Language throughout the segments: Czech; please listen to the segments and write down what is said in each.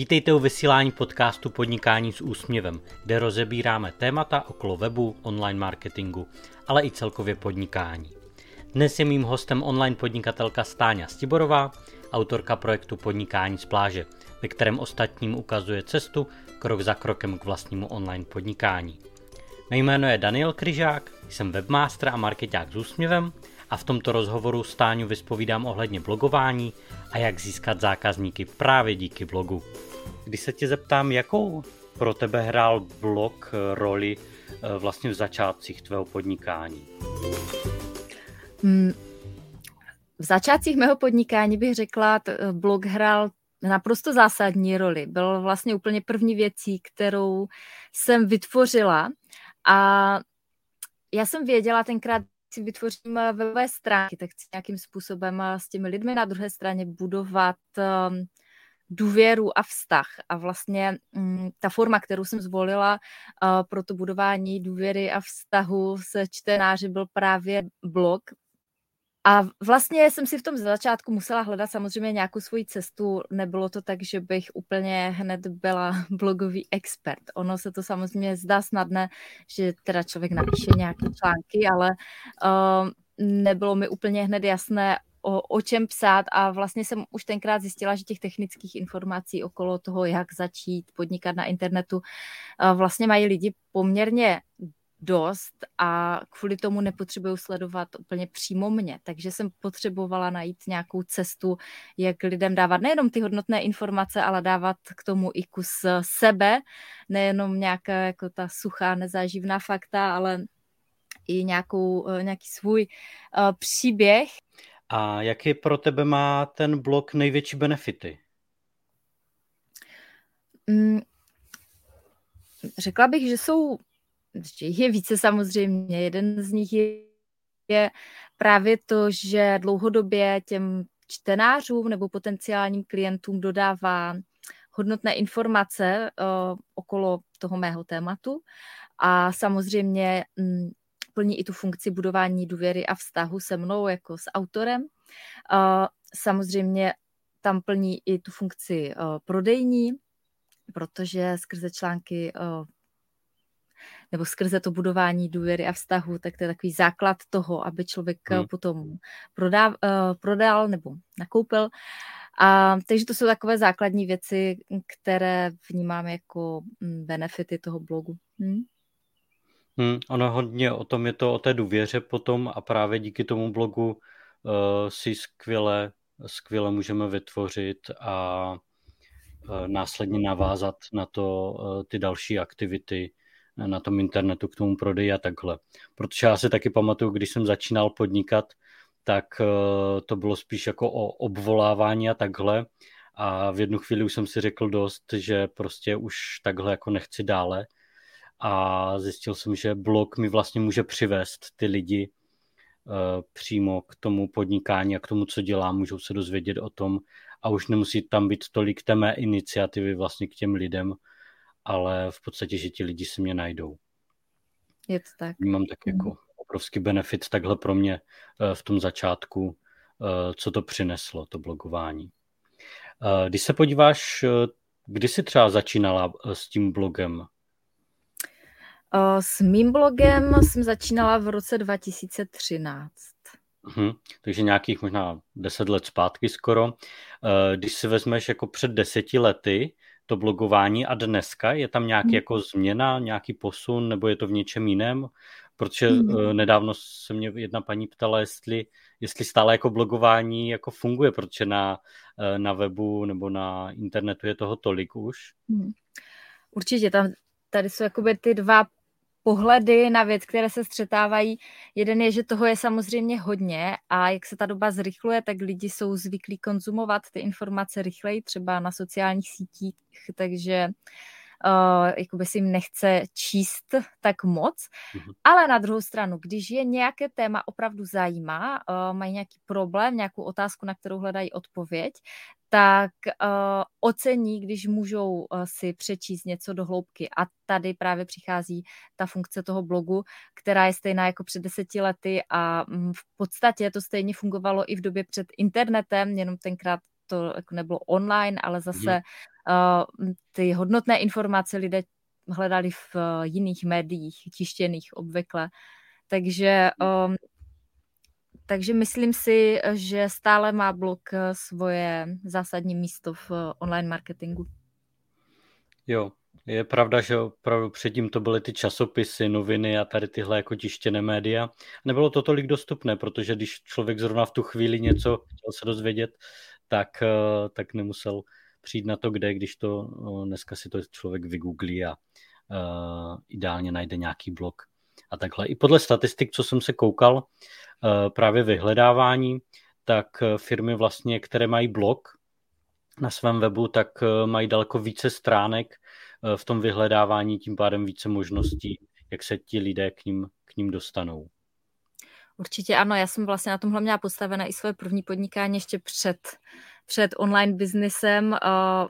Vítejte u vysílání podcastu Podnikání s úsměvem, kde rozebíráme témata okolo webu, online marketingu, ale i celkově podnikání. Dnes je mým hostem online podnikatelka Stáňa Stiborová, autorka projektu Podnikání z pláže, ve kterém ostatním ukazuje cestu krok za krokem k vlastnímu online podnikání. Mé jméno je Daniel Kryžák, jsem webmaster a marketák s úsměvem a v tomto rozhovoru Stáňu vyspovídám ohledně blogování a jak získat zákazníky právě díky blogu. Když se tě zeptám, jakou pro tebe hrál blog roli eh, vlastně v začátcích tvého podnikání? Hmm. V začátcích mého podnikání bych řekla, eh, blog hrál naprosto zásadní roli. Byl vlastně úplně první věcí, kterou jsem vytvořila a já jsem věděla tenkrát, si vytvořím eh, webové stránky, tak chci nějakým způsobem s těmi lidmi na druhé straně budovat um, důvěru a vztah. A vlastně um, ta forma, kterou jsem zvolila uh, pro to budování důvěry a vztahu se čtenáři byl právě blog, a vlastně jsem si v tom začátku musela hledat samozřejmě nějakou svoji cestu. Nebylo to tak, že bych úplně hned byla blogový expert. Ono se to samozřejmě zdá snadné, že teda člověk napíše nějaké články, ale uh, nebylo mi úplně hned jasné, o, o čem psát a vlastně jsem už tenkrát zjistila, že těch technických informací okolo toho, jak začít podnikat na internetu, uh, vlastně mají lidi poměrně dost a kvůli tomu nepotřebuju sledovat úplně přímo mě. Takže jsem potřebovala najít nějakou cestu, jak lidem dávat nejenom ty hodnotné informace, ale dávat k tomu i kus sebe, nejenom nějaká jako ta suchá nezáživná fakta, ale i nějakou, eh, nějaký svůj příběh. A jaký pro tebe má ten blog největší benefity? Mm, řekla bych, že jsou je více samozřejmě. Jeden z nich je, je právě to, že dlouhodobě těm čtenářům nebo potenciálním klientům dodává hodnotné informace uh, okolo toho mého tématu a samozřejmě mm, plní i tu funkci budování důvěry a vztahu se mnou jako s autorem. Samozřejmě tam plní i tu funkci uh, prodejní, protože skrze články uh, nebo skrze to budování důvěry a vztahu, tak to je takový základ toho, aby člověk hmm. potom prodal, uh, prodal nebo nakoupil. A, takže to jsou takové základní věci, které vnímáme jako mm, benefity toho blogu. Hmm? Hmm, ono hodně o tom je to o té důvěře potom a právě díky tomu blogu uh, si skvěle, skvěle můžeme vytvořit a uh, následně navázat na to uh, ty další aktivity, na tom internetu k tomu prodeji a takhle. Protože já si taky pamatuju, když jsem začínal podnikat, tak eh, to bylo spíš jako o obvolávání a takhle. A v jednu chvíli už jsem si řekl dost, že prostě už takhle jako nechci dále. A zjistil jsem, že blog mi vlastně může přivést ty lidi uh, přímo k tomu podnikání a k tomu, co dělám, můžou se dozvědět o tom a už nemusí tam být tolik té mé iniciativy vlastně k těm lidem, ale v podstatě, že ti lidi si mě najdou. Je to tak. Mám tak jako mhm. obrovský benefit takhle pro mě eh, v tom začátku, eh, co to přineslo, to blogování. Eh, když se podíváš, kdy jsi třeba začínala s tím blogem? S mým blogem jsem začínala v roce 2013. Mhm, takže nějakých možná deset let zpátky skoro. Když si vezmeš jako před deseti lety, to blogování a dneska? Je tam nějaký hmm. jako změna, nějaký posun, nebo je to v něčem jiném? Protože hmm. nedávno se mě jedna paní ptala, jestli, jestli stále jako blogování jako funguje, protože na, eh, na webu nebo na internetu je toho tolik už. Hmm. Určitě, tam, tady jsou jakoby ty dva pohledy na věc, které se střetávají. Jeden je, že toho je samozřejmě hodně a jak se ta doba zrychluje, tak lidi jsou zvyklí konzumovat ty informace rychleji, třeba na sociálních sítích, takže uh, jakoby si jim nechce číst tak moc. Mm-hmm. Ale na druhou stranu, když je nějaké téma opravdu zajímá, uh, mají nějaký problém, nějakou otázku, na kterou hledají odpověď, tak uh, ocení, když můžou uh, si přečíst něco do hloubky. A tady právě přichází ta funkce toho blogu, která je stejná jako před deseti lety a um, v podstatě to stejně fungovalo i v době před internetem, jenom tenkrát to jako nebylo online, ale zase ty hodnotné informace lidé hledali v jiných médiích, tištěných obvykle. Takže, um, takže myslím si, že stále má blog svoje zásadní místo v online marketingu. Jo, je pravda, že opravdu předtím to byly ty časopisy, noviny a tady tyhle jako tištěné média. Nebylo to tolik dostupné, protože když člověk zrovna v tu chvíli něco chtěl se dozvědět, tak, eh, tak nemusel přijít na to, kde, když to dneska si to člověk vygooglí a uh, ideálně najde nějaký blog a takhle. I podle statistik, co jsem se koukal, uh, právě vyhledávání, tak firmy vlastně, které mají blog na svém webu, tak mají daleko více stránek v tom vyhledávání tím pádem více možností, jak se ti lidé k ním, k ním dostanou. Určitě ano, já jsem vlastně na tomhle měla postavené i svoje první podnikání ještě před, před online biznesem. Eh,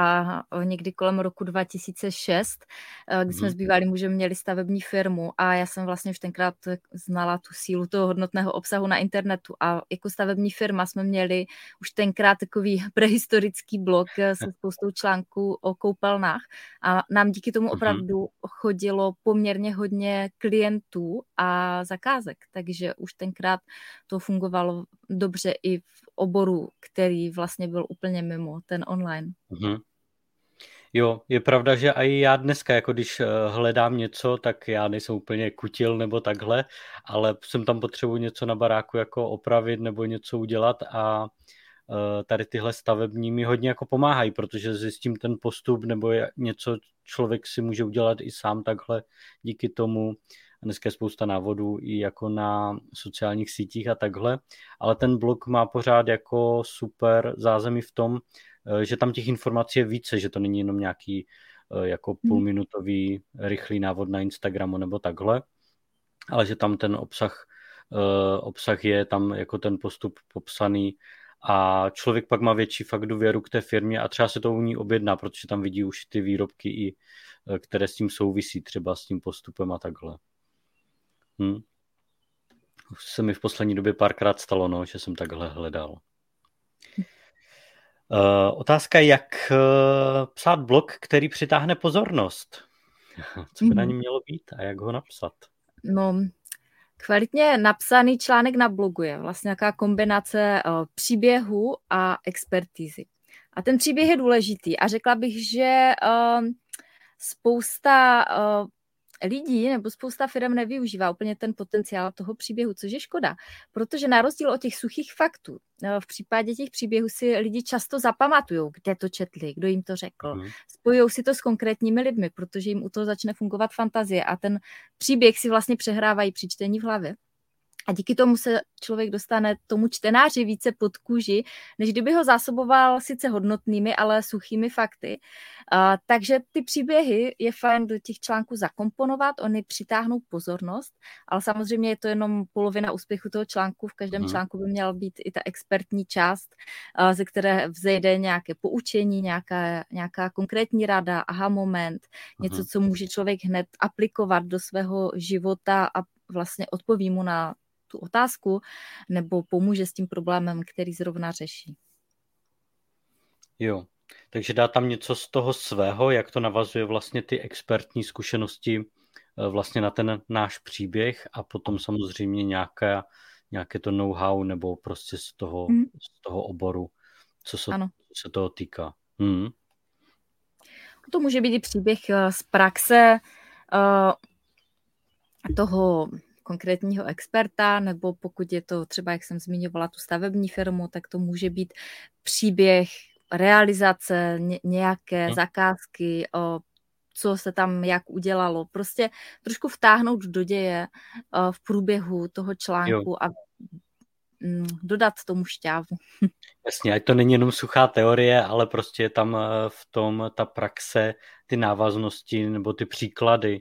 a někdy kolem roku 2006, eh, kdy jsme s mhm. bývalým mužem měli stavební firmu a já jsem vlastně už tenkrát znala tu sílu toho hodnotného obsahu na internetu a jako stavební firma jsme měli už tenkrát takový prehistorický blog se spoustou článků o koupelnách a nám díky tomu mhm. opravdu chodilo poměrně hodně klientů a zakázek, takže už tenkrát to fungovalo dobře i v oboru, který vlastně byl úplně mimo ten online. Mm-hmm. Jo, je pravda, že i já dneska, jako když eh, hledám něco, tak já nejsem úplně kutil nebo takhle, ale jsem tam potřebuji něco na baráku jako opravit nebo něco udělat a eh, tady tyhle stavební mi hodně jako pomáhají, protože zjistím ten postup nebo něco člověk si může udělat i sám takhle díky tomu. Dneska je spousta návodů i jako na sociálních sítích a takhle, ale ten blog má pořád jako super zázemí v tom, Eh, že tam těch informací je více, že to není jenom nějaký eh, jako hmm. půlminutový rychlý návod na Instagramu nebo takhle, ale že tam ten obsah, eh, obsah je, tam jako ten postup popsaný a člověk pak má větší fakt důvěru k té firmě a třeba se to u ní objedná, protože tam vidí už ty výrobky, i, které s tím souvisí, třeba s tím postupem a takhle. Hm. Už se mi v poslední době párkrát stalo, no, že jsem takhle hledal. Uh, otázka, jak uh, psát blog, který přitáhne pozornost. Co by na mhm. ní mělo být a jak ho napsat? No, kvalitně napsaný článek na blogu je vlastně nějaká kombinace uh, příběhu a expertízy. A ten příběh je důležitý a řekla bych, že uh, spousta uh, lidí nebo spousta firm nevyužívá úplně ten potenciál toho příběhu, což je škoda, protože na rozdíl od těch suchých faktů, eh, v případě těch příběhů si lidi často zapamatují, kde to četli, kdo jim to řekl. Mm. Spojují si to s konkrétními lidmi, protože jim u toho začne fungovat fantazie a ten příběh si vlastně přehrávají při čtení v hlavě. A díky tomu se člověk dostane tomu čtenáři více pod kůži, než kdyby ho zásoboval sice hodnotnými, ale suchými fakty. Uh, takže ty příběhy je fajn do těch článků zakomponovat, oni přitáhnou pozornost, ale samozřejmě je to jenom polovina úspěchu toho článku. V každém hmm. článku by měla být i ta expertní část, uh, ze které vzejde nějaké poučení, nějaká, nějaká konkrétní rada, aha moment, něco, hmm. co může člověk hned aplikovat do svého života a vlastně odpoví mu na tu otázku nebo pomůže s tím problémem, který zrovna řeší. Jo, takže dá tam něco z toho svého, jak to navazuje vlastně ty expertní zkušenosti eh, vlastně na ten náš příběh a potom samozřejmě nějaké, nějaké to know-how nebo prostě z toho, mm. z toho oboru, co se, ano. co se toho týká. Hmm. To může být i příběh eh, z praxe uh, toho konkrétního experta, nebo pokud je to třeba, jak jsem zmiňovala, tu stavební firmu, tak to může být příběh realizace nějaké hmm. zakázky, o, co se tam jak udělalo. Prostě trošku vtáhnout do děje o, v průběhu toho článku jo. a mm, dodat tomu šťávu. Jasně, ať to není jenom suchá teorie, ale prostě je tam e, v tom ta praxe, ty návaznosti nebo ty příklady, e,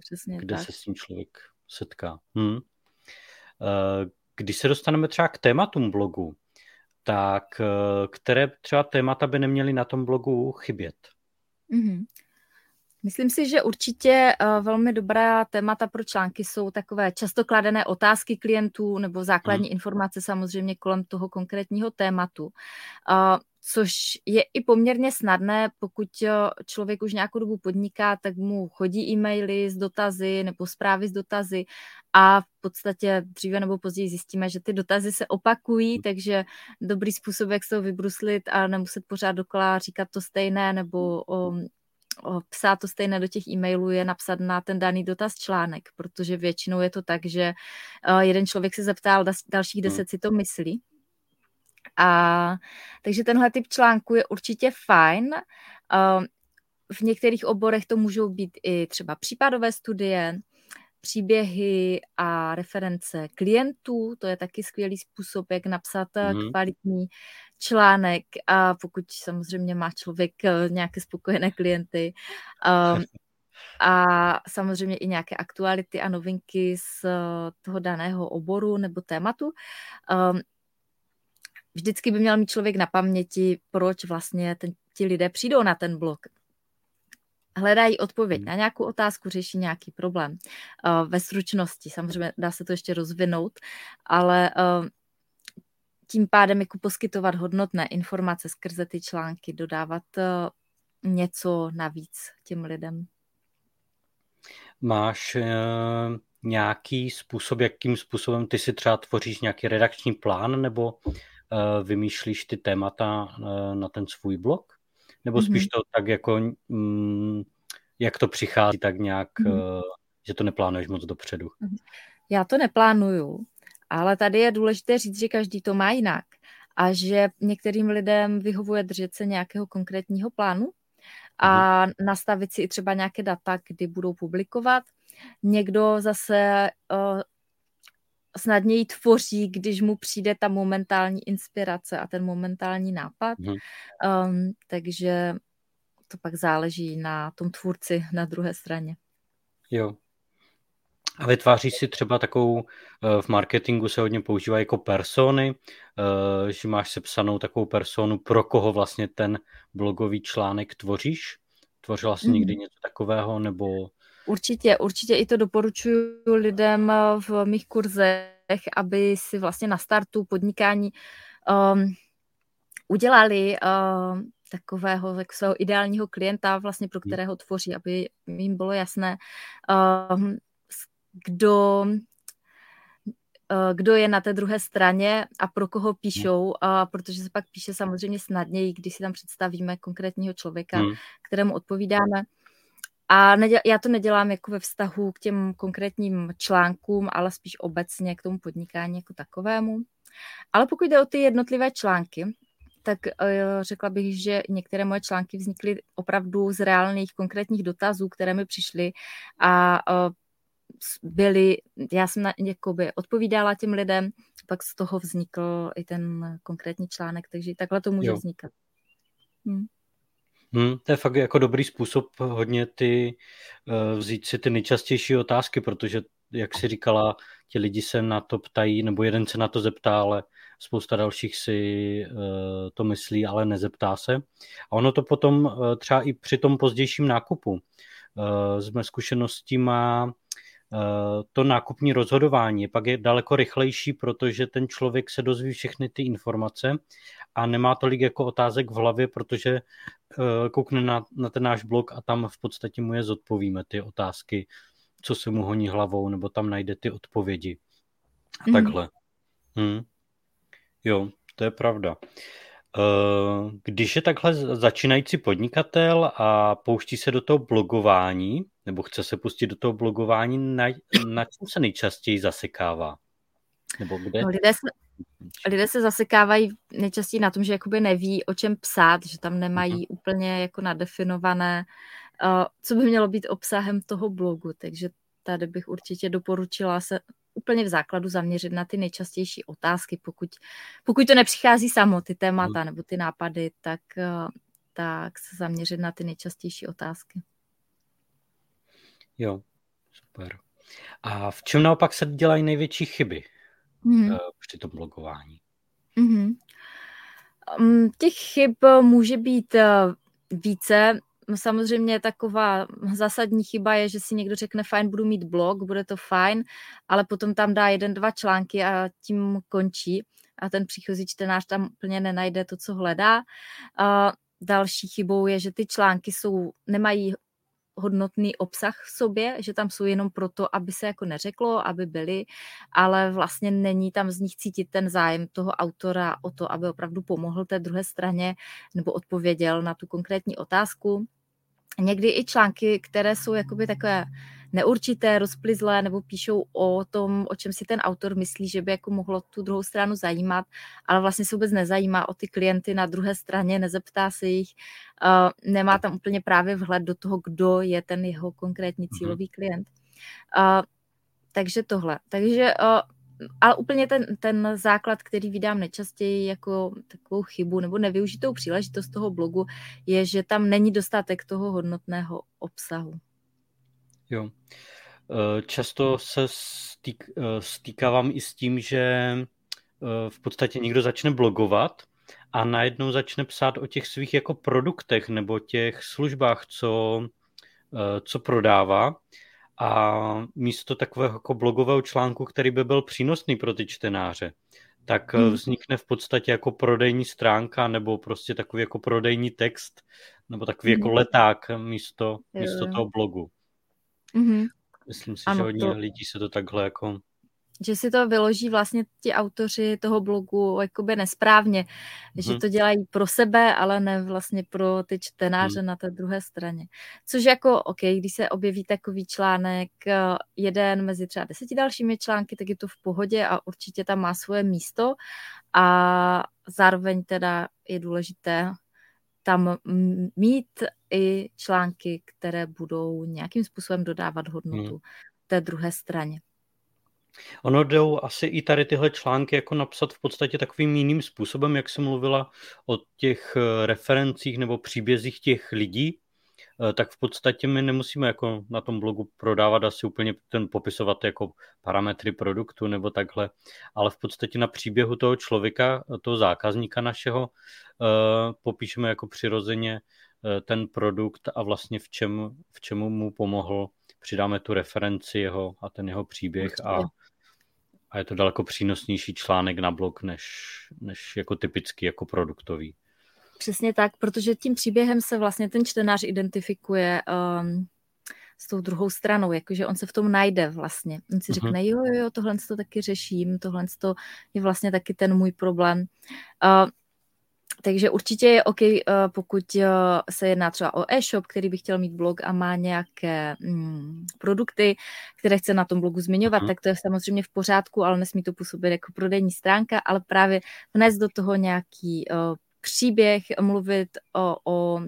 Přesně kde tak. se s tím člověk setká. Hmm. Když se dostaneme třeba k tématům blogu, tak eh, které třeba témata by neměly na tom blogu chybět? Mm-hmm. Myslím si, že určitě eh, velmi dobrá témata pro články jsou takové často kladené otázky klientů nebo základní hmm. informace samozřejmě kolem toho konkrétního tématu. Což je i poměrně snadné, pokud člověk už nějakou dobu podniká, tak mu chodí e-maily s dotazy nebo zprávy s dotazy a v podstatě dříve nebo později zjistíme, že ty dotazy se opakují, takže dobrý způsob, jak se ho vybruslit a nemuset pořád dokola říkat to stejné nebo o, o, psát to stejné do těch e-mailů je napsat na ten daný dotaz článek, protože většinou je to tak, že uh, jeden člověk se zeptal, dalších hmm. deset si to myslí. A takže tenhle typ článku je určitě fajn. Uh, v některých oborech to můžou být i třeba případové studie, příběhy a reference klientů, to je taky skvělý způsob, jak napsat mm. kvalitní článek a pokud samozřejmě má člověk eh, nějaké spokojené klienty. Um, a samozřejmě i nějaké aktuality a novinky z toho daného oboru nebo tématu. Um, vždycky by měl mít člověk na paměti, proč vlastně ten, ti lidé přijdou na ten blog hledají odpověď hmm. na nějakou otázku, řeší nějaký problém. Uh, ve stručnosti, samozřejmě dá se to ještě rozvinout, ale uh, tím pádem jako poskytovat hodnotné informace skrze ty články, dodávat uh, něco navíc těm lidem. Máš nějaký způsob, jakým způsobem ty si třeba tvoříš nějaký redakční plán nebo vymýšlíš ty témata uh, na ten svůj blog? Nebo spíš mm-hmm. to tak jako, mm, jak to přichází, tak nějak, mm-hmm. uh, že to neplánuješ moc dopředu? Mhm. Já to neplánuju, ale tady je důležité říct, že každý to má jinak a že některým lidem vyhovuje držet se nějakého konkrétního plánu a nastavit si i třeba nějaké data, kdy budou publikovat. Někdo zase uh, snadněji tvoří, když mu přijde ta momentální inspirace a ten momentální nápad. Hmm. Um, takže to pak záleží na tom tvůrci na druhé straně. Jo. A vytváříš si třeba takovou, eh, v marketingu se hodně používá jako persony, eh, že máš sepsanou takovou personu, pro koho vlastně ten blogový článek tvoříš? Tvořila jsi mm. někdy něco takového, nebo Určitě, určitě i to doporučuji lidem eh, v mých kurzech, aby si vlastně na startu podnikání um, udělali um, takového jako svého ideálního klienta, vlastně pro hmm. kterého tvoří, aby jim bylo jasné, um, kdo eh, kdo je na té druhé straně a pro koho píšou, a protože se pak píše samozřejmě snadněji, když si tam představíme konkrétního člověka, hmm. kterému odpovídáme. A neděl, já to nedělám jako ve vztahu k těm konkrétním článkům, ale spíš obecně k tomu podnikání jako takovému. Ale pokud jde o ty jednotlivé články, tak uh, řekla bych, že některé moje články vznikly opravdu z reálných konkrétních dotazů, které mi přišly a uh, byly, já jsem na, jakoby odpovídala těm lidem, pak z toho vznikl i ten konkrétní článek, takže takhle to může jo. vznikat. Hmm. Hmm, to je fakt jako dobrý způsob hodně ty uh, vzít si ty nejčastější otázky, protože jak si říkala, ti lidi se na to ptají, nebo jeden se na to zeptá, ale spousta dalších si uh, to myslí, ale nezeptá se. A ono to potom uh, třeba i při tom pozdějším nákupu z mé zkušeností má to nákupní rozhodování pak je daleko rychlejší, protože ten člověk se dozví všechny ty informace a nemá tolik jako otázek v hlavě, protože koukne na, na ten náš blog a tam v podstatě mu je zodpovíme ty otázky, co se mu honí hlavou, nebo tam najde ty odpovědi. A mm. takhle. Hmm. Jo, to je pravda. Když je takhle začínající podnikatel a pouští se do toho blogování, nebo chce se pustit do toho blogování, na, na čem se nejčastěji zasekává? Nebo kde? No, lidé, se, lidé se zasekávají nejčastěji na tom, že jakoby neví, o čem psát, že tam nemají uh-huh. úplně jako nadefinované, uh, co by mělo být obsahem toho blogu, takže tady bych určitě doporučila se úplně v základu zaměřit na ty nejčastější otázky. Pokud, pokud to nepřichází samo, ty témata hmm. nebo ty nápady, tak, uh, tak se zaměřit na ty nejčastější otázky. Jo, super. A v čem naopak se dělají největší chyby mm. při tom blogování? Mm-hmm. Těch chyb může být eh, více. Samozřejmě taková zásadní chyba je, že si někdo řekne, fajn, budu mít blog, bude to fajn, ale potom tam dá jeden, dva články a tím končí. a ten příchozí čtenář tam úplně nenajde to, co hledá. Další chybou je, že ty články jsou, nemají hodnotný obsah v sobě, že tam jsou jenom proto, aby se jako neřeklo, aby byly, ale vlastně není tam z nich cítit ten zájem toho autora o to, aby opravdu pomohl té druhé straně nebo odpověděl na tu konkrétní otázku. Někdy i články, které jsou jakoby takové neurčité, rozplizlé nebo píšou o tom, o čem si ten autor myslí, že by jako mohlo tu druhou stranu zajímat, ale vlastně se vůbec nezajímá o ty klienty na druhé straně, nezeptá se jich, uh, nemá tam úplně právě vhled do toho, kdo je ten jeho konkrétní mhm. cílový klient. Uh, takže tohle. Takže uh, ale úplně ten, ten základ, který vydám nejčastěji jako takovou chybu nebo nevyužitou příležitost toho blogu, je, že tam není dostatek toho hodnotného obsahu. Jo. Eh, často se stýk, eh, stýkávám i s tím, že eh, v podstatě někdo začne blogovat a najednou začne psát o těch svých jako produktech nebo těch službách, co, co prodává a místo takového jako blogového článku, který by byl přínosný pro ty čtenáře, tak hmm. vznikne v podstatě jako prodejní stránka nebo prostě takový jako prodejní text nebo takový hmm. jako leták místo, místo toho blogu. Mm-hmm. Myslím si, ano, že hodně to... lidí se to takhle jako že si to vyloží vlastně ti autoři toho blogu jakoby nesprávně, hmm. že mhm. to dělají pro sebe, ale ne vlastně pro ty čtenáře hmm. na té druhé straně. Což jako, OK, když se objeví takový článek eh, jeden mezi třeba deseti dalšími články, tak je to v pohodě a určitě tam má svoje místo a zároveň teda je důležité tam mít i články, které budou nějakým způsobem dodávat hodnotu hmm. té druhé straně. Ono jdou asi i tady tyhle články jako napsat v podstatě takovým jiným způsobem, jak jsem mluvila o těch eh, referencích nebo příbězích těch lidí, tak v podstatě my nemusíme jako na tom blogu prodávat asi úplně ten popisovat jako parametry produktu nebo takhle, ale v podstatě na příběhu toho člověka, toho zákazníka našeho Eh, popíšeme jako přirozeně eh, ten produkt a vlastně v, čem, v čemu mu pomohl. Přidáme tu referenci jeho a ten jeho příběh a, a je to daleko přínosnější článek na blog, než, než jako typický, jako produktový. Přesně tak, protože tím příběhem se vlastně ten čtenář identifikuje um, s tou druhou stranou, jakože on se v tom najde vlastně. On si uh-huh. řekne, jo, jo, jo, tohle to taky řeším, tohle to je vlastně taky ten můj problém. Uh, takže určitě je OK, eh, pokud eh, se jedná třeba o e-shop, který by chtěl mít blog a má nějaké mm, produkty, které chce na tom blogu zmiňovat, mm. tak to je samozřejmě v pořádku, ale nesmí to působit jako prodejní stránka, ale právě vnést do toho nějaký uh, příběh, mluvit o, o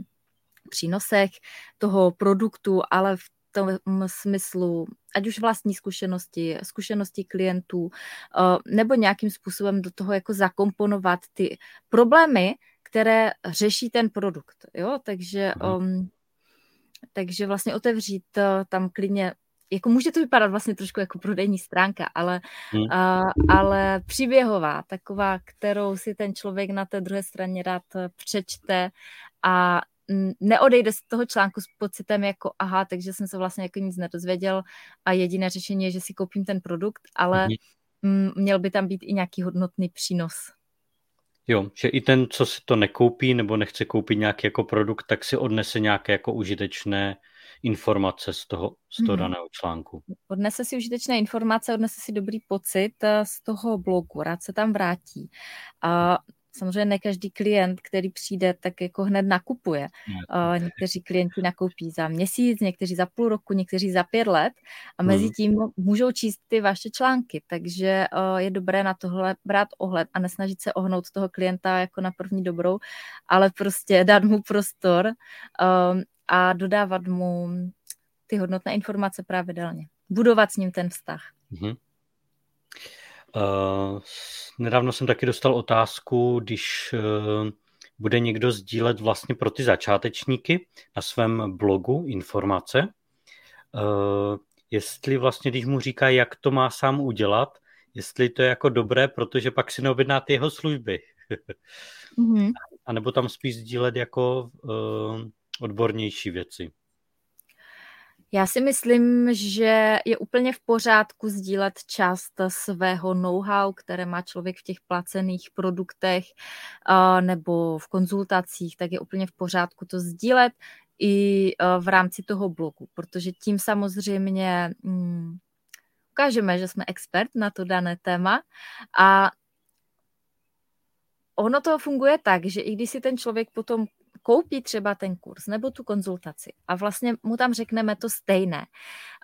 přínosech toho produktu, ale v tom smyslu, ať už vlastní zkušenosti, zkušenosti klientů, eh, nebo nějakým způsobem do toho jako zakomponovat ty problémy, které řeší ten produkt. Jo? Takže, um, takže vlastně otevřít uh, tam klidně jako může to vypadat vlastně trošku jako prodejní stránka, ale, hmm. uh, ale příběhová, taková, kterou si ten člověk na té druhé straně rád přečte a neodejde z toho článku s pocitem jako aha, takže jsem se vlastně jako nic nedozvěděl a jediné řešení je, že si koupím ten produkt, ale mm. měl by tam být i nějaký hodnotný přínos. Jo, že i ten, co si to nekoupí nebo nechce koupit nějaký jako produkt, tak si odnese nějaké jako užitečné informace z toho, z toho mm. daného článku. Odnese si užitečné informace, odnese si dobrý pocit eh, z toho blogu, rád se tam vrátí. A samozřejmě ne každý klient, který přijde, tak jako hned nakupuje. Uh, někteří klienti nakoupí za měsíc, někteří za půl roku, někteří za pět let a mezi hmm. tím můžou číst ty vaše články, takže uh, je dobré na tohle brát ohled a nesnažit se ohnout toho klienta jako na první dobrou, ale prostě dát mu prostor um, a dodávat mu ty hodnotné informace pravidelně. Budovat s ním ten vztah. Mm-hmm. Uh, nedávno jsem taky dostal otázku, když uh, bude někdo sdílet vlastně pro ty začátečníky na svém blogu informace, uh, jestli vlastně, když mu říká, jak to má sám udělat, jestli to je jako dobré, protože pak si neobjedná ty jeho služby. mm-hmm. A nebo tam spíš sdílet jako uh, odbornější věci. Já si myslím, že je úplně v pořádku sdílet část svého know-how, které má člověk v těch placených produktech nebo v konzultacích, tak je úplně v pořádku to sdílet i v rámci toho blogu, protože tím samozřejmě hmm, ukážeme, že jsme expert na to dané téma a ono to funguje tak, že i když si ten člověk potom koupí třeba ten kurz nebo tu konzultaci a vlastně mu tam řekneme to stejné,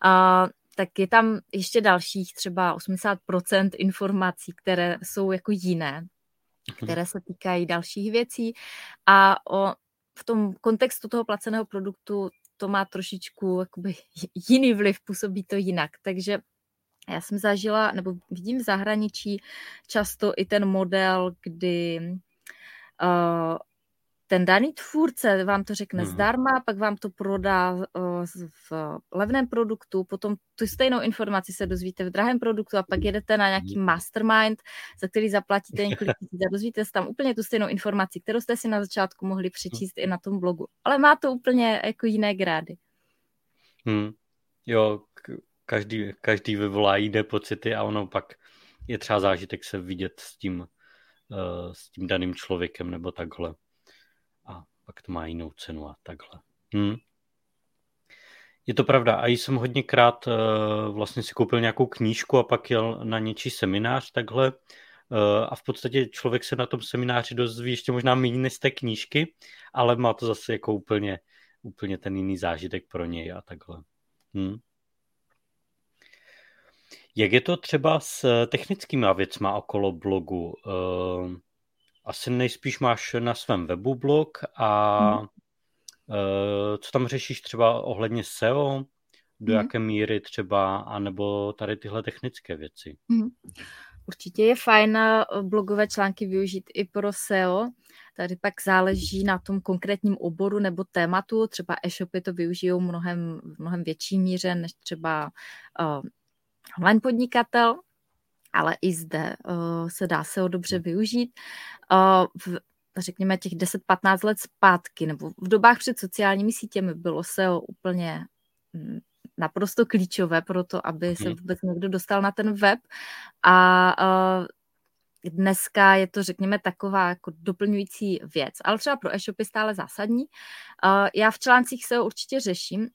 a, tak je tam ještě dalších třeba 80% informací, které jsou jako jiné, mhm. které se týkají dalších věcí a o, v tom kontextu toho placeného produktu to má trošičku jakoby jiný vliv, působí to jinak. Takže já jsem zažila, nebo vidím v zahraničí často i ten model, kdy uh, ten daný tvůrce vám to řekne hmm. zdarma, pak vám to prodá uh, v levném produktu, potom tu stejnou informaci se dozvíte v drahém produktu a pak jedete na nějaký mhm. mastermind, za který zaplatíte několik tisíc a dozvíte se tam úplně tu stejnou informaci, kterou jste si na začátku mohli přečíst hmm. i na tom blogu. Ale má to úplně jako jiné grády. Hmm. Jo, každý, každý vyvolá jiné pocity a ono pak je třeba zážitek se vidět s tím, uh, s tím daným člověkem nebo takhle. Pak to má jinou cenu a takhle. Hmm. Je to pravda. A jsem hodněkrát uh, vlastně si koupil nějakou knížku a pak jel na něčí seminář takhle. Uh, a v podstatě člověk se na tom semináři dozví ještě možná méně z té knížky, ale má to zase jako úplně, úplně ten jiný zážitek pro něj a takhle. Hmm. Jak je to třeba s technickými věcmi okolo blogu? Asi nejspíš máš na svém webu blog a hmm. co tam řešíš třeba ohledně SEO? Do hmm. jaké míry třeba, anebo tady tyhle technické věci? Hmm. Určitě je fajn eh, blogové články využít i pro SEO. Tady pak záleží na tom konkrétním oboru nebo tématu. Třeba e-shopy to využijou mnohem, v mnohem větší míře než třeba uh, online podnikatel, ale i zde uh, se dá SEO dobře využít. Uh, v, řekněme těch 10-15 let zpátky, nebo v dobách před sociálními sítěmi bylo SEO úplně mm, naprosto klíčové pro to, aby se mhm. vůbec někdo dostal na ten web a uh, dneska je to, řekněme, taková jako doplňující věc, ale třeba pro e-shopy stále zásadní. Uh, já v článcích se určitě řeším,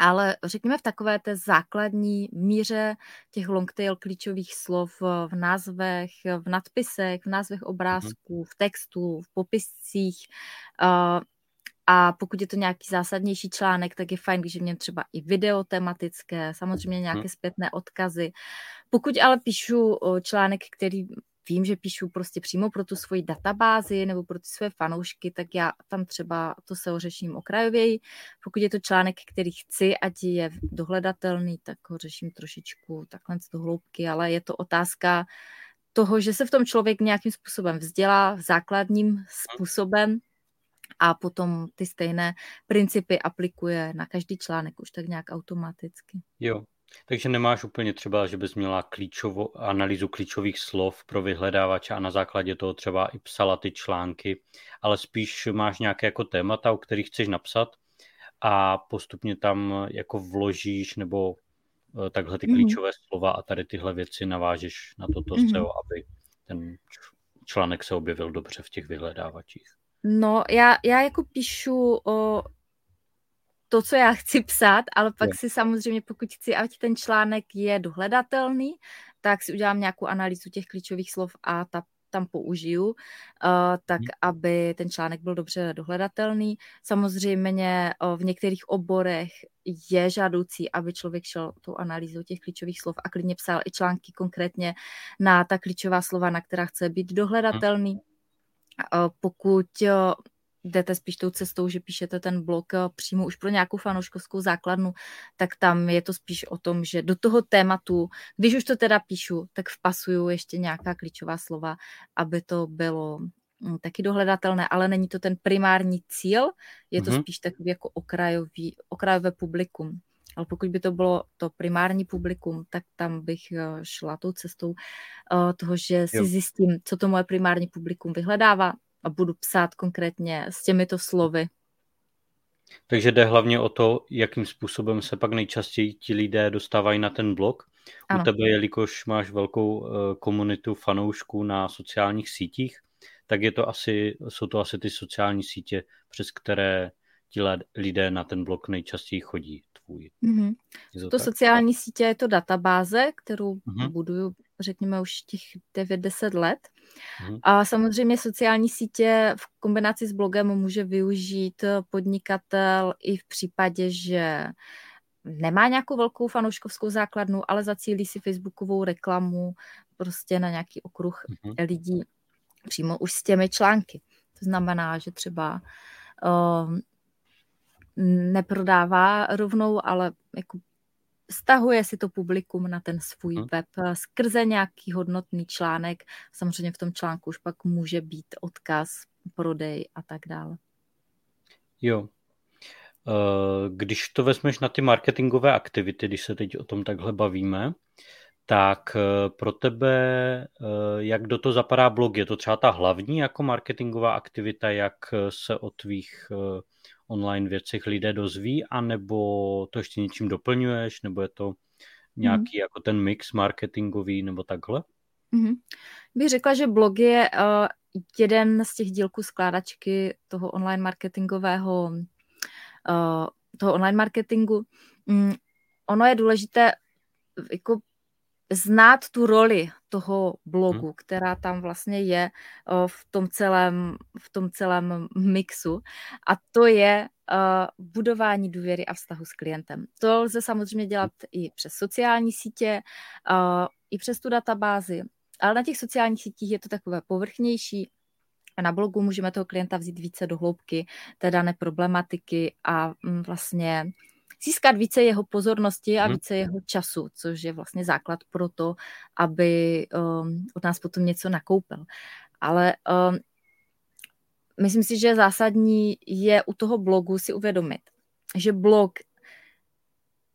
ale řekněme v takové té základní míře těch longtail klíčových slov v názvech, v nadpisech, v názvech obrázků, v textu, v popiscích. A pokud je to nějaký zásadnější článek, tak je fajn, když mě třeba i video tematické, samozřejmě nějaké zpětné odkazy. Pokud ale píšu článek, který vím, že píšu prostě přímo pro tu svoji databázi nebo pro ty své fanoušky, tak já tam třeba to se řeším okrajověji. Pokud je to článek, který chci, ať je dohledatelný, tak ho řeším trošičku takhle z hloubky, ale je to otázka toho, že se v tom člověk nějakým způsobem vzdělá, základním způsobem a potom ty stejné principy aplikuje na každý článek už tak nějak automaticky. Jo, takže nemáš úplně třeba, že bys měla klíčovou analýzu klíčových slov pro vyhledávače a na základě toho třeba i psala ty články, ale spíš máš nějaké jako témata, o kterých chceš napsat a postupně tam jako vložíš nebo eh, takhle ty mhm. klíčové mm-hmm. slova a tady tyhle věci navážeš na toto mm-hmm. SEO, aby ten článek se objevil dobře v těch vyhledávačích. No, já, já jako píšu o to, co já chci psát, ale pak je. si samozřejmě, pokud chci, ať ten článek je dohledatelný, tak si udělám nějakou analýzu těch klíčových slov a ta tam použiju, uh, tak hmm. aby ten článek byl dobře dohledatelný. Samozřejmě uh, v některých oborech je žádoucí, aby člověk šel tou analýzou těch klíčových slov a klidně psal i články konkrétně na ta klíčová slova, na která chce být dohledatelný. Hmm. Uh, pokud jdete spíš tou cestou, že píšete ten blog eh, přímo už pro nějakou fanouškovskou základnu, tak tam je to spíš o tom, že do toho tématu, když už to teda píšu, tak vpasuju ještě nějaká klíčová slova, aby to bylo hm, taky dohledatelné, ale není to ten primární cíl, je to mm-hmm. spíš takový jako okrajový, okrajové publikum. Ale pokud by to bylo to primární publikum, tak tam bych eh, šla tou cestou uh, toho, že si jo. zjistím, co to moje primární publikum vyhledává, a budu psát konkrétně s těmito slovy. Takže jde hlavně o to, jakým způsobem se pak nejčastěji ti lidé dostávají na ten blog. Ano. U tebe, jelikož máš velkou eh, komunitu fanoušků na sociálních sítích, tak je to asi, jsou to asi ty sociální sítě, přes které ti lidé na ten blog nejčastěji chodí tvůj. Mm-hmm. To, to sociální sítě je to databáze, kterou mm-hmm. buduju, řekněme, už těch 9-10 let. Mm-hmm. A samozřejmě sociální sítě v kombinaci s blogem může využít podnikatel i v případě, že nemá nějakou velkou fanouškovskou základnu, ale zacílí si facebookovou reklamu prostě na nějaký okruh mm-hmm. lidí přímo už s těmi články. To znamená, že třeba uh, neprodává rovnou, ale jako stahuje si to publikum na ten svůj hmm. web skrze nějaký hodnotný článek. Samozřejmě v tom článku už pak může být odkaz, prodej a tak dále. Jo. Eh, když to vezmeš na ty marketingové aktivity, když se teď o tom takhle bavíme, tak eh, pro tebe, eh, jak do toho zapadá blog? Je to třeba ta hlavní jako marketingová aktivita, jak se o tvých online věcech lidé dozví, anebo to ještě něčím doplňuješ, nebo je to nějaký mm. jako ten mix marketingový, nebo takhle? Mm-hmm. Bych řekla, že blog je uh, jeden z těch dílků skládačky toho online marketingového uh, toho online marketingu. Mm, ono je důležité jako znát tu roli toho blogu, hmm. která tam vlastně je v tom celém, v tom celém mixu. A to je uh, budování důvěry a vztahu s klientem. To lze samozřejmě dělat i přes sociální sítě, uh, i přes tu databázi, ale na těch sociálních sítích je to takové povrchnější. A na blogu můžeme toho klienta vzít více do hloubky té dané problematiky a mm, vlastně získat více jeho pozornosti a mhm. více jeho času, což je vlastně základ pro to, aby um, od nás potom něco nakoupil. Ale um, myslím si, že zásadní je u toho blogu si uvědomit, že blog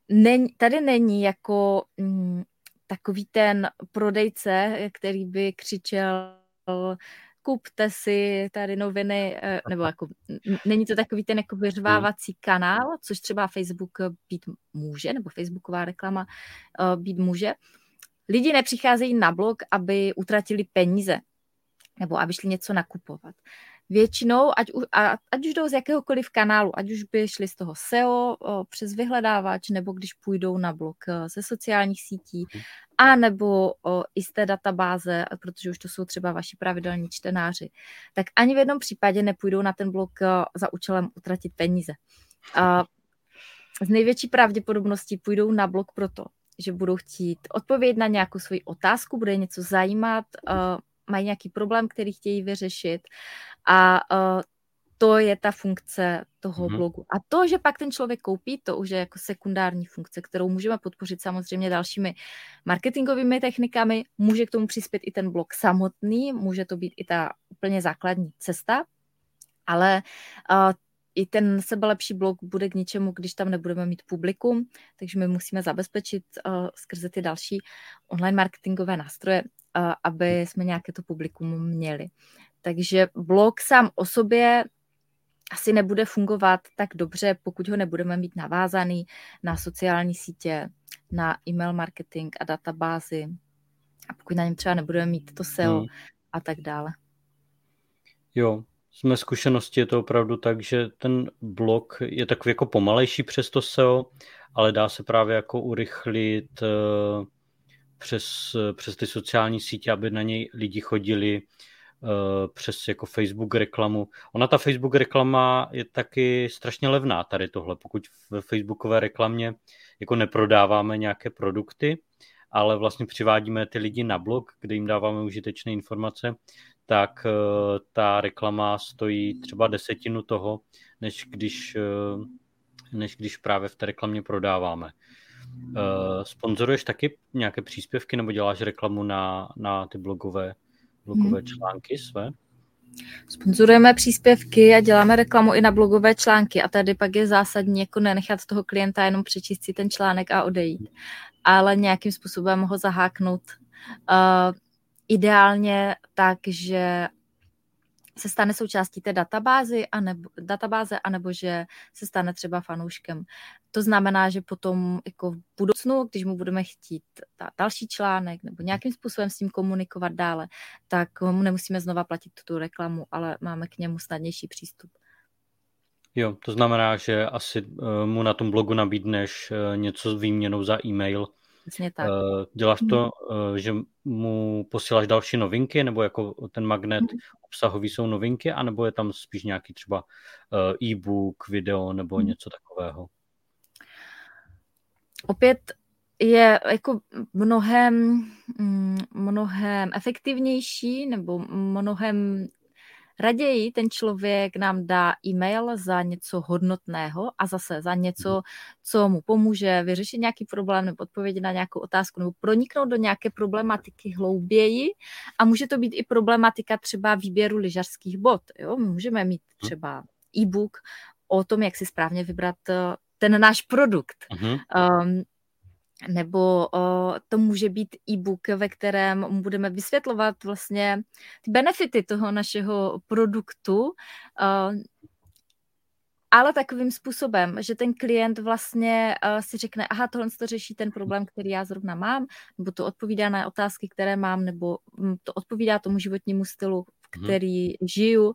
není, tady není jako mm, takový ten prodejce, který by křičel kupte si tady noviny, eh, nebo jako není to takový ten jako vyřvávací hmm. kanál, což třeba Facebook být může, nebo Facebooková reklama eh, být může. Lidi nepřicházejí na blog, aby utratili peníze, nebo aby šli něco nakupovat většinou, ať, a, ať už jdou z jakéhokoliv kanálu, ať už by šli z toho SEO o, přes vyhledávač, nebo když půjdou na blog e, ze sociálních sítí, mhm. a nebo o, i z té databáze, protože už to jsou třeba vaši pravidelní čtenáři, tak ani v jednom případě nepůjdou na ten blog e, za účelem utratit peníze. A z největší pravděpodobností půjdou na blog proto, že budou chtít odpovědět na nějakou svoji otázku, bude něco zajímat, uh, mají nějaký problém, který chtějí vyřešit a uh, to je ta funkce toho mm-hmm. blogu. A to, že pak ten člověk koupí, to už je jako sekundární funkce, kterou můžeme podpořit samozřejmě dalšími marketingovými technikami. Může k tomu přispět i ten blog samotný, může to být i ta úplně základní cesta, ale uh, i ten sebelepší blog bude k ničemu, když tam nebudeme mít publikum, takže my musíme zabezpečit uh, skrze ty další online marketingové nástroje, uh, aby jsme nějaké to publikum měli. Takže blog sám o sobě asi nebude fungovat tak dobře, pokud ho nebudeme mít navázaný na sociální sítě, na e-mail marketing a databázy a pokud na něm třeba nebudeme mít to SEO hmm. a tak dále. Jo, z mé zkušenosti je to opravdu tak, že ten blog je takový jako pomalejší přes to SEO, ale dá se právě jako urychlit eh, přes, přes ty sociální sítě, aby na něj lidi chodili eh, přes jako Facebook reklamu. Ona ta Facebook reklama je taky strašně levná tady tohle, pokud ve Facebookové reklamě jako neprodáváme nějaké produkty, ale vlastně přivádíme ty lidi na blog, kde jim dáváme užitečné informace, tak eh, ta reklama stojí třeba desetinu toho, než když, eh, než když právě v té reklamě prodáváme. Eh, sponzoruješ taky nějaké příspěvky nebo děláš reklamu na, na ty blogové, blogové hmm. články své? Sponzorujeme příspěvky a děláme reklamu i na blogové články a tady pak je zásadní jako nenechat toho klienta jenom přečíst si ten článek a odejít, ale nějakým způsobem ho zaháknout. Uh, ideálně tak, že se stane součástí té databázy, anebo, databáze, anebo že se stane třeba fanouškem. To znamená, že potom jako v budoucnu, když mu budeme chtít dát další článek nebo nějakým způsobem s ním komunikovat dále, tak mu nemusíme znova platit tu reklamu, ale máme k němu snadnější přístup. Jo, to znamená, že asi uh, mu na tom blogu nabídneš uh, něco s výměnou za e-mail. Přesně tak. Uh, děláš to, uh, že mu posíláš další novinky, nebo jako ten magnet mm. obsahový jsou novinky, anebo je tam spíš nějaký třeba uh, e-book, video nebo mm. něco takového? Opět je jako mnohem, mm, mnohem efektivnější nebo mnohem Raději ten člověk nám dá e-mail za něco hodnotného a zase za něco, mhm. co mu pomůže vyřešit nějaký problém nebo odpovědět na nějakou otázku nebo proniknout do nějaké problematiky hlouběji a může to být i problematika třeba výběru lyžařských bod. Jo? Můžeme mít mhm. třeba e-book o tom, jak si správně vybrat eh, ten náš produkt. Uh-huh. Um, nebo o, to může být e-book, ve kterém budeme vysvětlovat vlastně ty benefity toho našeho produktu, o, ale takovým způsobem, že ten klient vlastně uh, si řekne, aha, tohle to řeší ten problém, který já zrovna mám, nebo to odpovídá na otázky, které mám, nebo hm, to odpovídá tomu životnímu stylu, v mhm. který hmm. žiju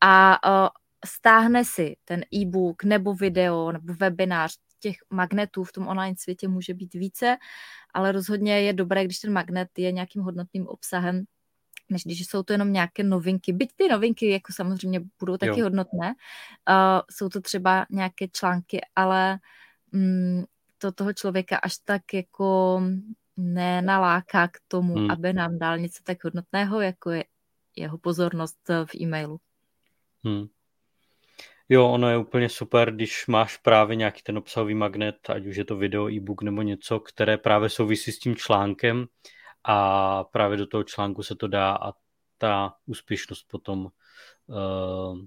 a uh, stáhne si ten e-book nebo video nebo webinář, těch magnetů v tom online světě může být více, ale rozhodně je dobré, když ten magnet je nějakým hodnotným obsahem, než když jsou to jenom nějaké novinky. Byť ty novinky jako samozřejmě budou taky jo. hodnotné, uh, jsou to třeba nějaké články, ale um, to toho člověka až tak jako nenaláká k tomu, hmm. aby nám dal něco tak hodnotného, jako je jeho pozornost v e-mailu. Hmm. Jo, ono je úplně super, když máš právě nějaký ten obsahový magnet, ať už je to video, e-book nebo něco, které právě souvisí s tím článkem a právě do toho článku se to dá a ta úspěšnost potom uh,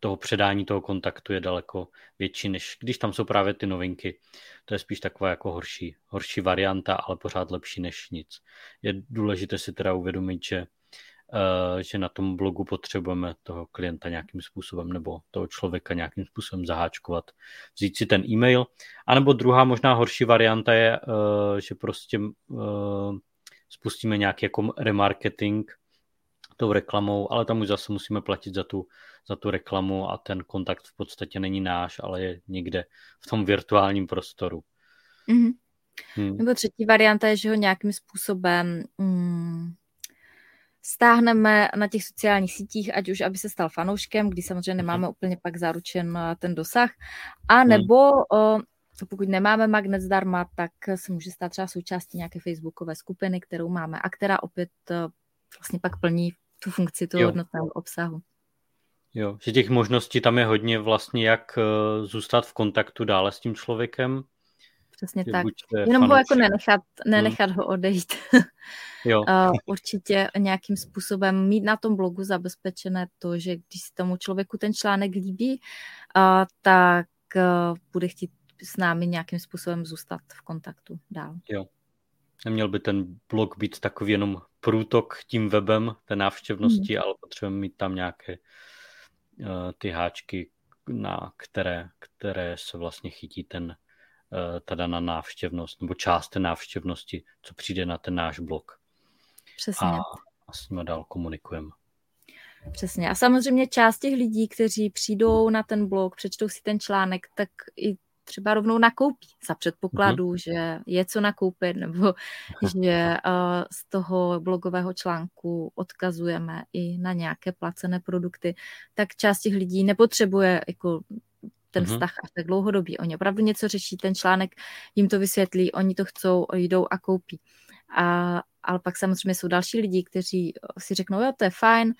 toho předání toho kontaktu je daleko větší, než když tam jsou právě ty novinky. To je spíš taková jako horší, horší varianta, ale pořád lepší než nic. Je důležité si teda uvědomit, že že na tom blogu potřebujeme toho klienta nějakým způsobem nebo toho člověka nějakým způsobem zaháčkovat, vzít si ten e-mail. A nebo druhá možná horší varianta je, eh, že prostě eh, spustíme nějaký jako remarketing tou reklamou, ale tam už zase musíme platit za tu, za tu reklamu a ten kontakt v podstatě není náš, ale je někde v tom virtuálním prostoru. Mm-hmm. Hmm. Nebo třetí varianta je, že ho nějakým způsobem mm, stáhneme na těch sociálních sítích, ať už aby se stal fanouškem, kdy samozřejmě mhm. nemáme úplně pak zaručen eh, ten dosah, a mhm. nebo pokud nemáme magnet zdarma, tak se může stát třeba součástí nějaké facebookové skupiny, kterou máme a která opět eh, vlastně pak plní tu funkci toho hodnotného obsahu. Jo, že těch možností tam je hodně vlastně, jak eh, zůstat v kontaktu dále s tím člověkem, přesně tak. Jenom ho jako nenechat, hmm. nenechat hmm. ho odejít. jo. uh, určitě nějakým způsobem mít na tom blogu zabezpečené to, že když se tomu člověku ten článek líbí, uh, tak uh, bude chtít s námi nějakým způsobem zůstat v kontaktu dál. Jo. Neměl by ten blog být takový jenom průtok tím webem té návštěvnosti, hmm. ale potřebujeme mít tam nějaké uh, ty háčky, na které, které se vlastně chytí ten Eh, ta daná návštěvnost nebo část té návštěvnosti, co přijde na ten náš blog. Přesně. A, a s nimi dál komunikujeme. Přesně. A samozřejmě část těch lidí, kteří přijdou na ten blog, přečtou si ten článek, tak i třeba rovnou nakoupí za předpokladu, mm-hmm. že je co nakoupit, nebo že uh, z toho blogového článku odkazujeme i na nějaké placené produkty, tak část těch lidí nepotřebuje jako ten mm-hmm. vztah až tak dlouhodobý. Oni opravdu něco řeší, ten článek jim to vysvětlí, oni to chcou, jdou a koupí. A, ale pak samozřejmě jsou další lidi, kteří si řeknou, jo, to je fajn,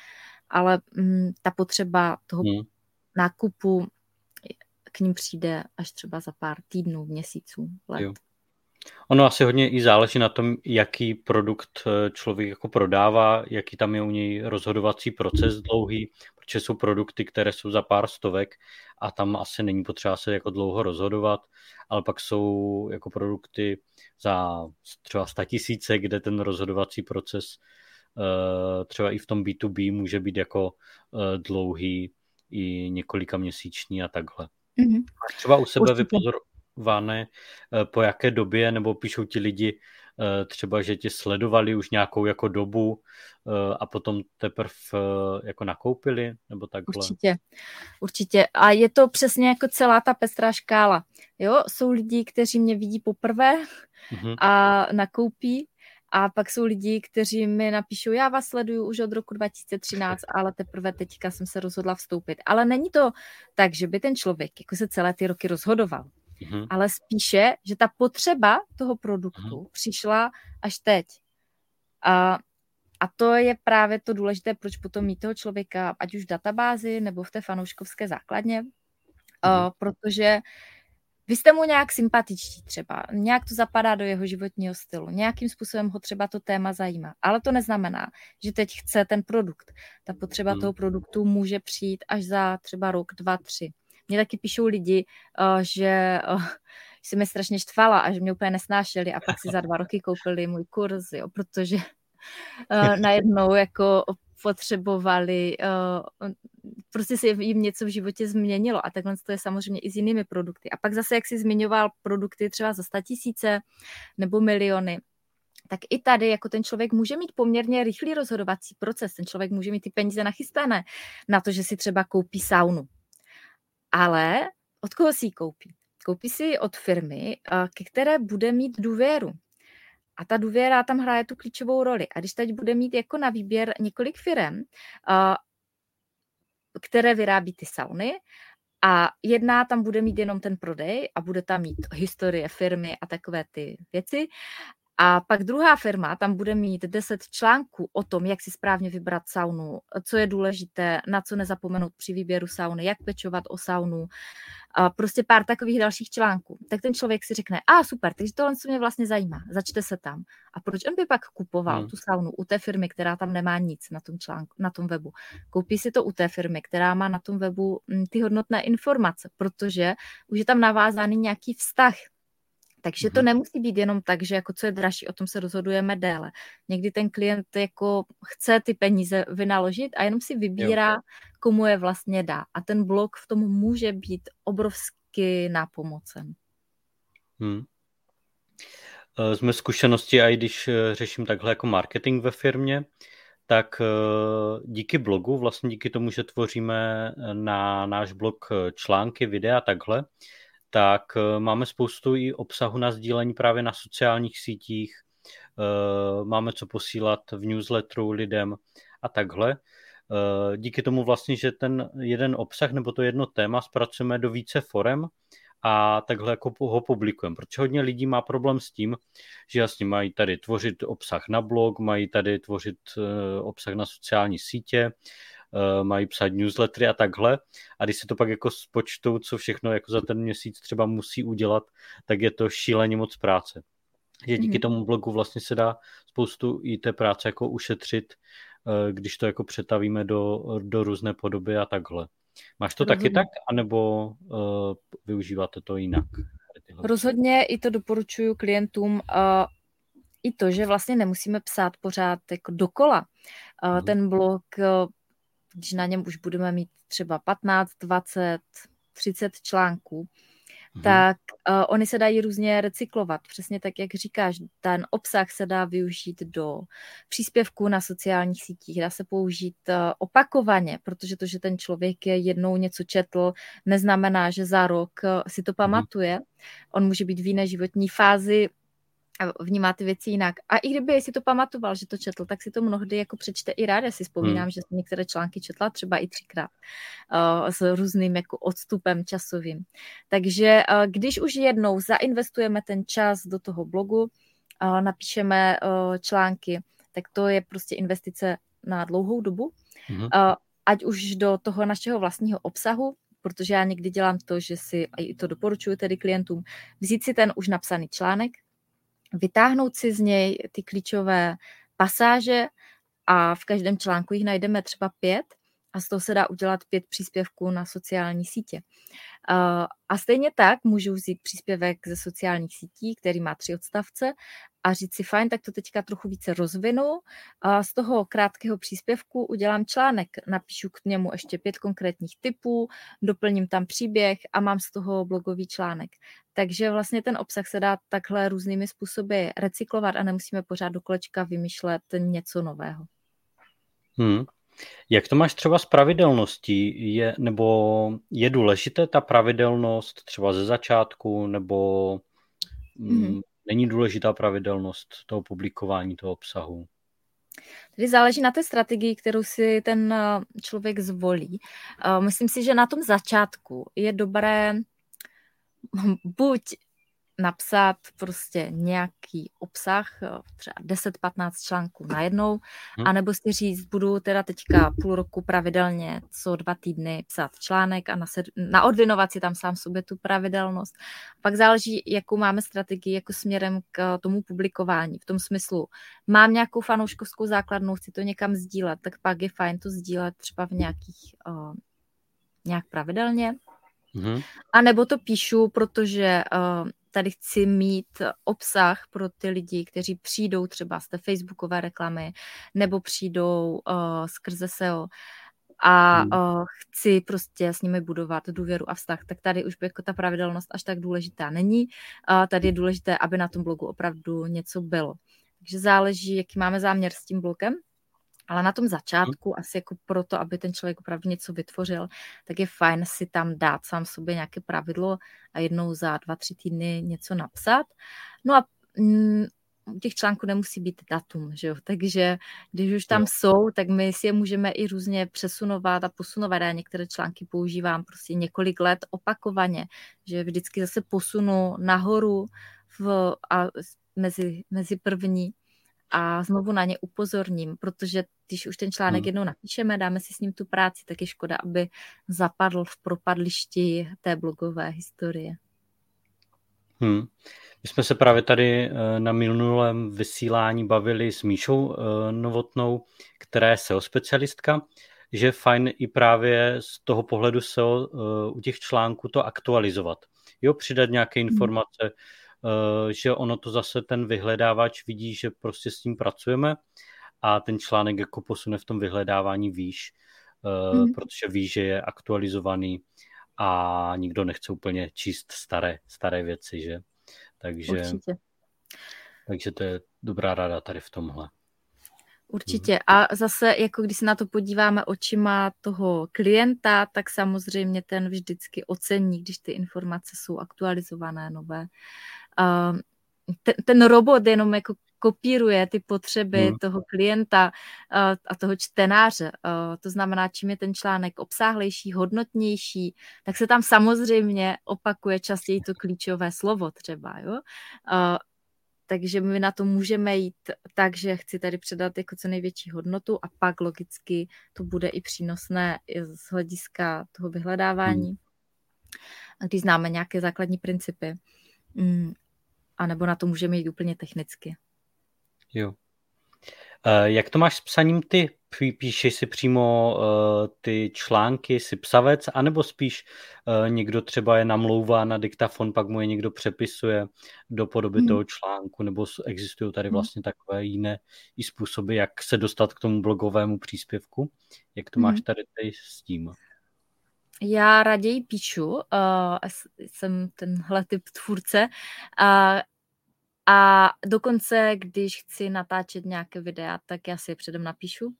ale mm, ta potřeba toho mm. nákupu k ním přijde až třeba za pár týdnů, měsíců, let. Jo. Ono asi hodně i záleží na tom, jaký produkt eh, člověk jako prodává, jaký tam je u něj rozhodovací proces dlouhý, protože jsou produkty, které jsou za pár stovek a tam asi není potřeba se jako dlouho rozhodovat, ale pak jsou jako produkty za třeba tisíce, kde ten rozhodovací proces třeba i v tom B2B může být jako dlouhý i několika měsíční a takhle. Mm-hmm. Třeba u sebe vypozorované, po jaké době, nebo píšou ti lidi třeba, že tě sledovali už nějakou jako dobu a potom teprve jako nakoupili, nebo takhle? Určitě, určitě. A je to přesně jako celá ta pestrá škála. Jo, jsou lidi, kteří mě vidí poprvé mm-hmm. a nakoupí a pak jsou lidi, kteří mi napíšou, já vás sleduju už od roku 2013, ale teprve teďka jsem se rozhodla vstoupit. Ale není to tak, že by ten člověk jako se celé ty roky rozhodoval. Mm-hmm. Ale spíše, že ta potřeba toho produktu mm-hmm. přišla až teď. A, a to je právě to důležité, proč potom mít toho člověka, ať už v databázi nebo v té fanouškovské základně, mm-hmm. uh, protože vy jste mu nějak sympatičtí třeba, nějak to zapadá do jeho životního stylu, nějakým způsobem ho třeba to téma zajímá, ale to neznamená, že teď chce ten produkt. Ta potřeba hmm. toho produktu může přijít až za třeba rok, dva, tři. Mně taky píšou lidi, uh, že uh, si mi strašně štvala a že mě úplně nesnášeli a pak si za dva roky koupili můj kurz, jo, protože uh, najednou jako potřebovali, uh, prostě se jim něco v životě změnilo a takhle to je samozřejmě i s jinými produkty. A pak zase, jak si zmiňoval produkty třeba za 100 tisíce nebo miliony, tak i tady jako ten člověk může mít poměrně rychlý rozhodovací proces. Ten člověk může mít ty peníze nachystané na to, že si třeba koupí saunu. Ale od koho si ji koupí? Koupí si ji od firmy, ke které bude mít důvěru. A ta důvěra tam hraje tu klíčovou roli. A když teď bude mít jako na výběr několik firm, které vyrábí ty sauny, a jedna tam bude mít jenom ten prodej a bude tam mít historie firmy a takové ty věci. A pak druhá firma tam bude mít 10 článků o tom, jak si správně vybrat saunu, co je důležité, na co nezapomenout při výběru sauny, jak pečovat o saunu, a prostě pár takových dalších článků. Tak ten člověk si řekne, a super, takže tohle co mě vlastně zajímá, začte se tam. A proč on by pak kupoval hmm. tu saunu u té firmy, která tam nemá nic na tom článku, na tom webu? Koupí si to u té firmy, která má na tom webu hm, ty hodnotné informace, protože už je tam navázaný nějaký vztah takže to mhm. nemusí být jenom tak, že jako co je dražší, o tom se rozhodujeme déle. Někdy ten klient jako chce ty peníze vynaložit a jenom si vybírá, jo. komu je vlastně dá. A ten blog v tom může být obrovsky nápomocen. Hmm. Eh, z mé zkušenosti, a i když eh, řeším takhle jako marketing ve firmě, tak eh, díky blogu, vlastně díky tomu, že tvoříme na náš blog články, videa takhle, tak eh, máme spoustu i obsahu na sdílení právě na sociálních sítích, eh, máme co posílat v newsletteru lidem a takhle. Eh, díky tomu vlastně, že ten jeden obsah nebo to jedno téma zpracujeme do více forem a takhle jako ho publikujeme. Protože hodně lidí má problém s tím, že jasně mají tady tvořit obsah na blog, mají tady tvořit obsah na sociální sítě, mají psát newslettery a takhle. A když se to pak jako spočtou, co všechno jako za ten měsíc třeba musí udělat, tak je to šíleně moc práce. Že díky mm-hmm. tomu blogu vlastně se dá spoustu i té práce jako ušetřit, uh, když to jako přetavíme do, do různé podoby a takhle. Máš to Rozhodně. taky tak, anebo uh, využíváte to jinak? Rozhodně i to doporučuji klientům. Uh, I to, že vlastně nemusíme psát pořád jako dokola. Uh, ten blog když na něm už budeme mít třeba 15, 20, 30 článků, hmm. tak uh, oni se dají různě recyklovat. Přesně tak, jak říkáš, ten obsah se dá využít do příspěvků na sociálních sítích, dá se použít uh, opakovaně, protože to, že ten člověk je jednou něco četl, neznamená, že za rok uh, si to mhm. pamatuje. Hmm. On může být v jiné životní fázi, a vnímá ty věci jinak. A i kdyby si to pamatoval, že to četl, tak si to mnohdy jako přečte i rád. Já si vzpomínám, hmm. že jsem některé články četla třeba i třikrát uh, s různým jako odstupem časovým. Takže uh, když už jednou zainvestujeme ten čas do toho blogu, uh, napíšeme uh, články, tak to je prostě investice na dlouhou dobu. Hmm. Uh, ať už do toho našeho vlastního obsahu, protože já někdy dělám to, že si, a i to doporučuji tedy klientům, vzít si ten už napsaný článek, vytáhnout si z něj ty klíčové pasáže a v každém článku jich najdeme třeba pět a z toho se dá udělat pět příspěvků na sociální sítě. A stejně tak můžu vzít příspěvek ze sociálních sítí, který má tři odstavce a říct si, fajn, tak to teďka trochu více rozvinu. A z toho krátkého příspěvku udělám článek, napíšu k němu ještě pět konkrétních typů, doplním tam příběh a mám z toho blogový článek. Takže vlastně ten obsah se dá takhle různými způsoby recyklovat a nemusíme pořád do kolečka vymýšlet něco nového. Hmm. Jak to máš třeba s pravidelností? Je, nebo je důležité ta pravidelnost třeba ze začátku, nebo mm-hmm. Není důležitá pravidelnost toho publikování toho obsahu? Tady záleží na té strategii, kterou si ten eh, člověk zvolí. Eh, myslím si, že na tom začátku je dobré buď napsat prostě nějaký obsah, třeba 10-15 článků najednou, hmm. anebo si říct, budu teda teďka půl roku pravidelně co dva týdny psát článek a naodvinovat si tam sám sobě tu pravidelnost. Pak záleží, jakou máme strategii jako směrem k tomu publikování. V tom smyslu, mám nějakou fanouškovskou základnu, chci to někam sdílet, tak pak je fajn to sdílet třeba v nějakých uh, nějak pravidelně. Mm-hmm. A nebo to píšu, protože uh, tady chci mít obsah pro ty lidi, kteří přijdou třeba z té facebookové reklamy nebo přijdou uh, skrze SEO a uh, chci prostě s nimi budovat důvěru a vztah, tak tady už jako ta pravidelnost až tak důležitá není. Uh, tady je důležité, aby na tom blogu opravdu něco bylo. Takže záleží, jaký máme záměr s tím blokem. Ale na tom začátku, asi jako proto, aby ten člověk opravdu něco vytvořil, tak je fajn si tam dát sám sobě nějaké pravidlo a jednou za dva, tři týdny něco napsat. No a mm, u těch článků nemusí být datum, že jo? takže když už tam no. jsou, tak my si je můžeme i různě přesunovat a posunovat. Já některé články používám prostě několik let opakovaně, že vždycky zase posunu nahoru v, a mezi, mezi první a znovu na ně upozorním, protože když už ten článek hmm. jednou napíšeme, dáme si s ním tu práci, tak je škoda, aby zapadl v propadlišti té blogové historie. Hmm. My jsme se právě tady eh, na minulém vysílání bavili s Míšou eh, Novotnou, která je SEO specialistka, že je fajn i právě z toho pohledu SEO eh, u těch článků to aktualizovat. Jo, přidat nějaké hmm. informace, že ono to zase ten vyhledávač vidí, že prostě s tím pracujeme a ten článek jako posune v tom vyhledávání výš, mm. protože ví, že je aktualizovaný a nikdo nechce úplně číst staré, staré věci, že? Takže, Určitě. takže to je dobrá rada tady v tomhle. Určitě. A zase, jako když se na to podíváme očima toho klienta, tak samozřejmě ten vždycky ocení, když ty informace jsou aktualizované, nové ten, ten robot jenom jako kopíruje ty potřeby hmm. toho klienta a toho čtenáře. To znamená, čím je ten článek obsáhlejší, hodnotnější, tak se tam samozřejmě opakuje častěji to klíčové slovo třeba. Jo? Takže my na to můžeme jít tak, že chci tady předat jako co největší hodnotu a pak logicky to bude i přínosné z hlediska toho vyhledávání. Hmm. Když známe nějaké základní principy. Mm, a nebo na to můžeme jít úplně technicky. Jo. Eh, jak to máš s psaním ty? Píšeš si přímo uh, ty články, si psavec, anebo spíš uh, někdo třeba je namlouvá na diktafon, pak mu je někdo přepisuje do podoby hmm. toho článku, nebo existují tady hmm. vlastně takové jiné i způsoby, jak se dostat k tomu blogovému příspěvku? Jak to máš hmm. tady, tady s tím? Já raději píšu, uh, jsem tenhle typ tvůrce uh, a dokonce, když chci natáčet nějaké videa, tak já si je předem napíšu.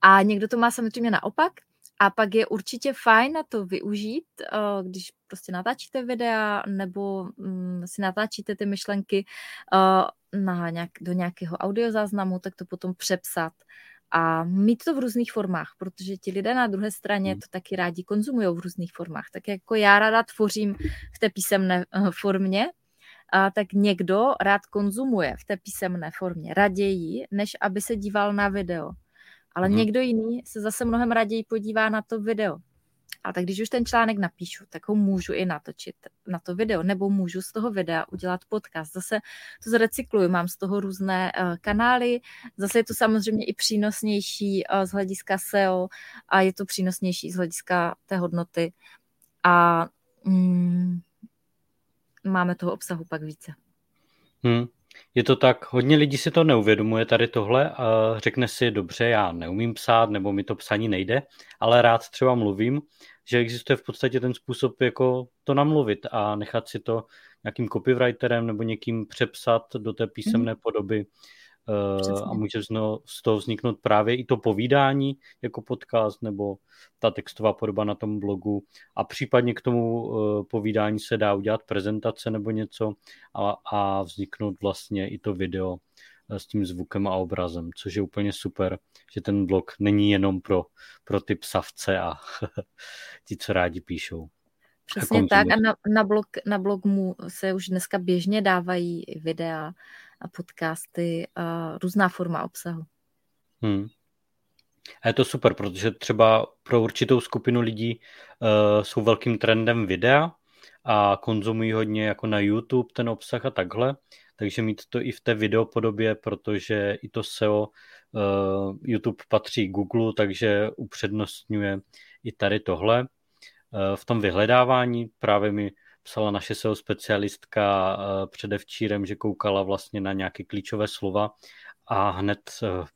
A někdo to má samozřejmě naopak, a pak je určitě fajn na to využít, uh, když prostě natáčíte videa nebo mm, si natáčíte ty myšlenky uh, na nějak, do nějakého audiozáznamu, tak to potom přepsat a mít to v různých formách, protože ti lidé na druhé straně hmm. to taky rádi konzumují v různých formách. Tak jako já ráda tvořím v té písemné eh, formě, a tak někdo rád konzumuje v té písemné formě raději, než aby se díval na video. Ale hmm. někdo jiný se zase mnohem raději podívá na to video. A tak když už ten článek napíšu, tak ho můžu i natočit na to video, nebo můžu z toho videa udělat podcast. Zase to zrecykluju, mám z toho různé uh, kanály, zase je to samozřejmě i přínosnější uh, z hlediska SEO a je to přínosnější z hlediska té hodnoty. A mm, máme toho obsahu pak více. Hmm. Je to tak, hodně lidí si to neuvědomuje tady tohle a řekne si, dobře, já neumím psát, nebo mi to psaní nejde, ale rád třeba mluvím, že existuje v podstatě ten způsob, jako to namluvit a nechat si to nějakým copywriterem nebo někým přepsat do té písemné mm. podoby Přesně. a může z toho vzniknout právě i to povídání jako podcast nebo ta textová podoba na tom blogu a případně k tomu eh, povídání se dá udělat prezentace nebo něco a, a vzniknout vlastně i to video eh, s tím zvukem a obrazem, což je úplně super, že ten blog není jenom pro, pro ty psavce a ti, co rádi píšou. Přesně tak a na, na, blog, na blog mu se už dneska běžně dávají videa a podcasty a různá forma obsahu. Hmm. A je to super, protože třeba pro určitou skupinu lidí uh, jsou velkým trendem videa a konzumují hodně jako na YouTube ten obsah a takhle, takže mít to i v té videopodobě, protože i to SEO uh, YouTube patří Google, takže upřednostňuje i tady tohle. Uh, v tom vyhledávání právě mi psala naše SEO specialistka uh, předevčírem, že koukala vlastně na nějaké klíčové slova a hned uh,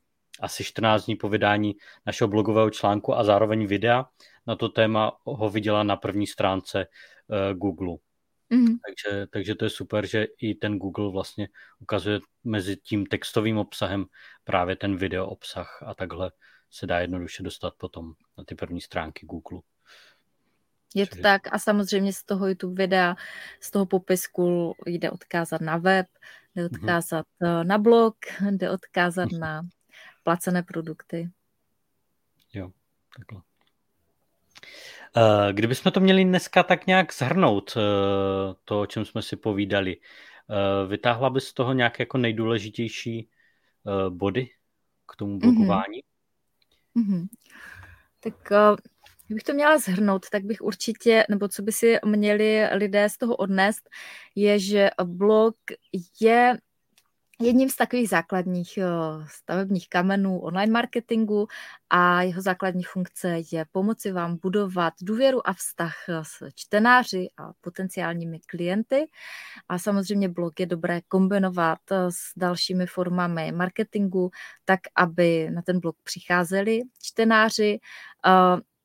asi 14 dní po vydání našeho blogového článku a zároveň videa na to téma ho viděla na první stránce uh, Google. Mm-hmm. Takže, takže to je super, že i ten Google vlastně ukazuje mezi tím textovým obsahem právě ten video obsah a takhle se dá jednoduše dostat potom na ty první stránky Google. Je to tak a samozřejmě z toho YouTube videa, z toho popisku jde odkázat na web, jde mhm. odkázat mm-hmm. na blog, jde odkázat mm-hmm. na placené produkty. Jo, takhle. Eh, kdybychom to měli dneska tak nějak zhrnout, eh, to, o čem jsme si povídali, vytáhla bys z toho nějaké jako nejdůležitější body k tomu mhm. blogování? Mm-hmm. Tak Kdybych to měla zhrnout, tak bych určitě, nebo co by si měli lidé z toho odnést, je, že blog je jedním z takových základních eh, stavebních kamenů online marketingu a jeho základní funkce je pomoci vám budovat důvěru a vztah s čtenáři a potenciálními klienty. A samozřejmě blog je dobré kombinovat eh, s dalšími formami marketingu, tak aby na ten blog přicházeli čtenáři.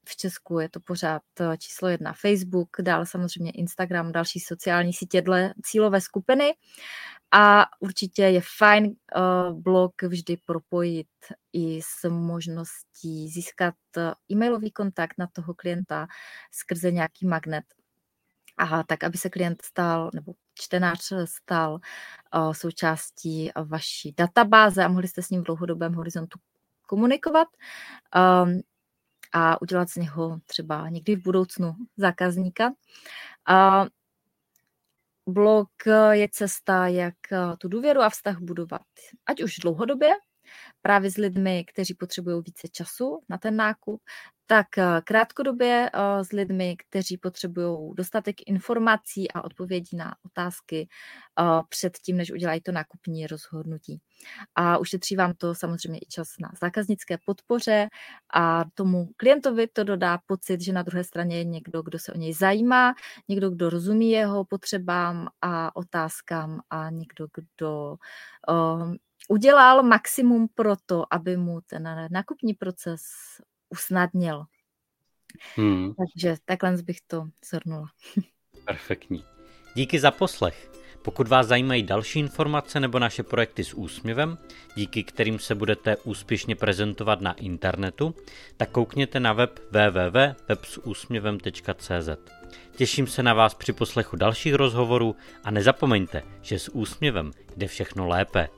Eh, v Česku je to pořád číslo jedna Facebook, dále samozřejmě Instagram, další sociální sítě dle cílové skupiny. A určitě je fajn uh, blog vždy propojit i s možností získat eh, e-mailový kontakt na toho klienta skrze nějaký magnet. A tak, aby se klient stal, nebo čtenář stal uh, součástí vaší databáze a mohli jste s ním v dlouhodobém horizontu komunikovat. Um, a udělat z něho třeba někdy v budoucnu zákazníka. A blog je cesta, jak tu důvěru a vztah budovat, ať už dlouhodobě, právě s lidmi, kteří potřebují více času na ten nákup, tak eh, krátkodobě eh, s lidmi, kteří potřebují dostatek informací a odpovědí na otázky eh, před tím, než udělají to nákupní rozhodnutí. A ušetří vám to samozřejmě i čas na zákaznické podpoře a tomu klientovi to dodá pocit, že na druhé straně je někdo, kdo se o něj zajímá, někdo, kdo rozumí jeho potřebám a otázkám a někdo, kdo udělal maximum pro to, aby mu ten nákupní proces usnadnil. Hmm. Takže takhle bych to zhrnula. Perfektní. Díky za poslech. Pokud vás zajímají další informace nebo naše projekty s úsměvem, díky kterým se budete úspěšně prezentovat na internetu, tak koukněte na web www.websúsměvem.cz. Těším se na vás při poslechu dalších rozhovorů a nezapomeňte, že s úsměvem jde všechno lépe.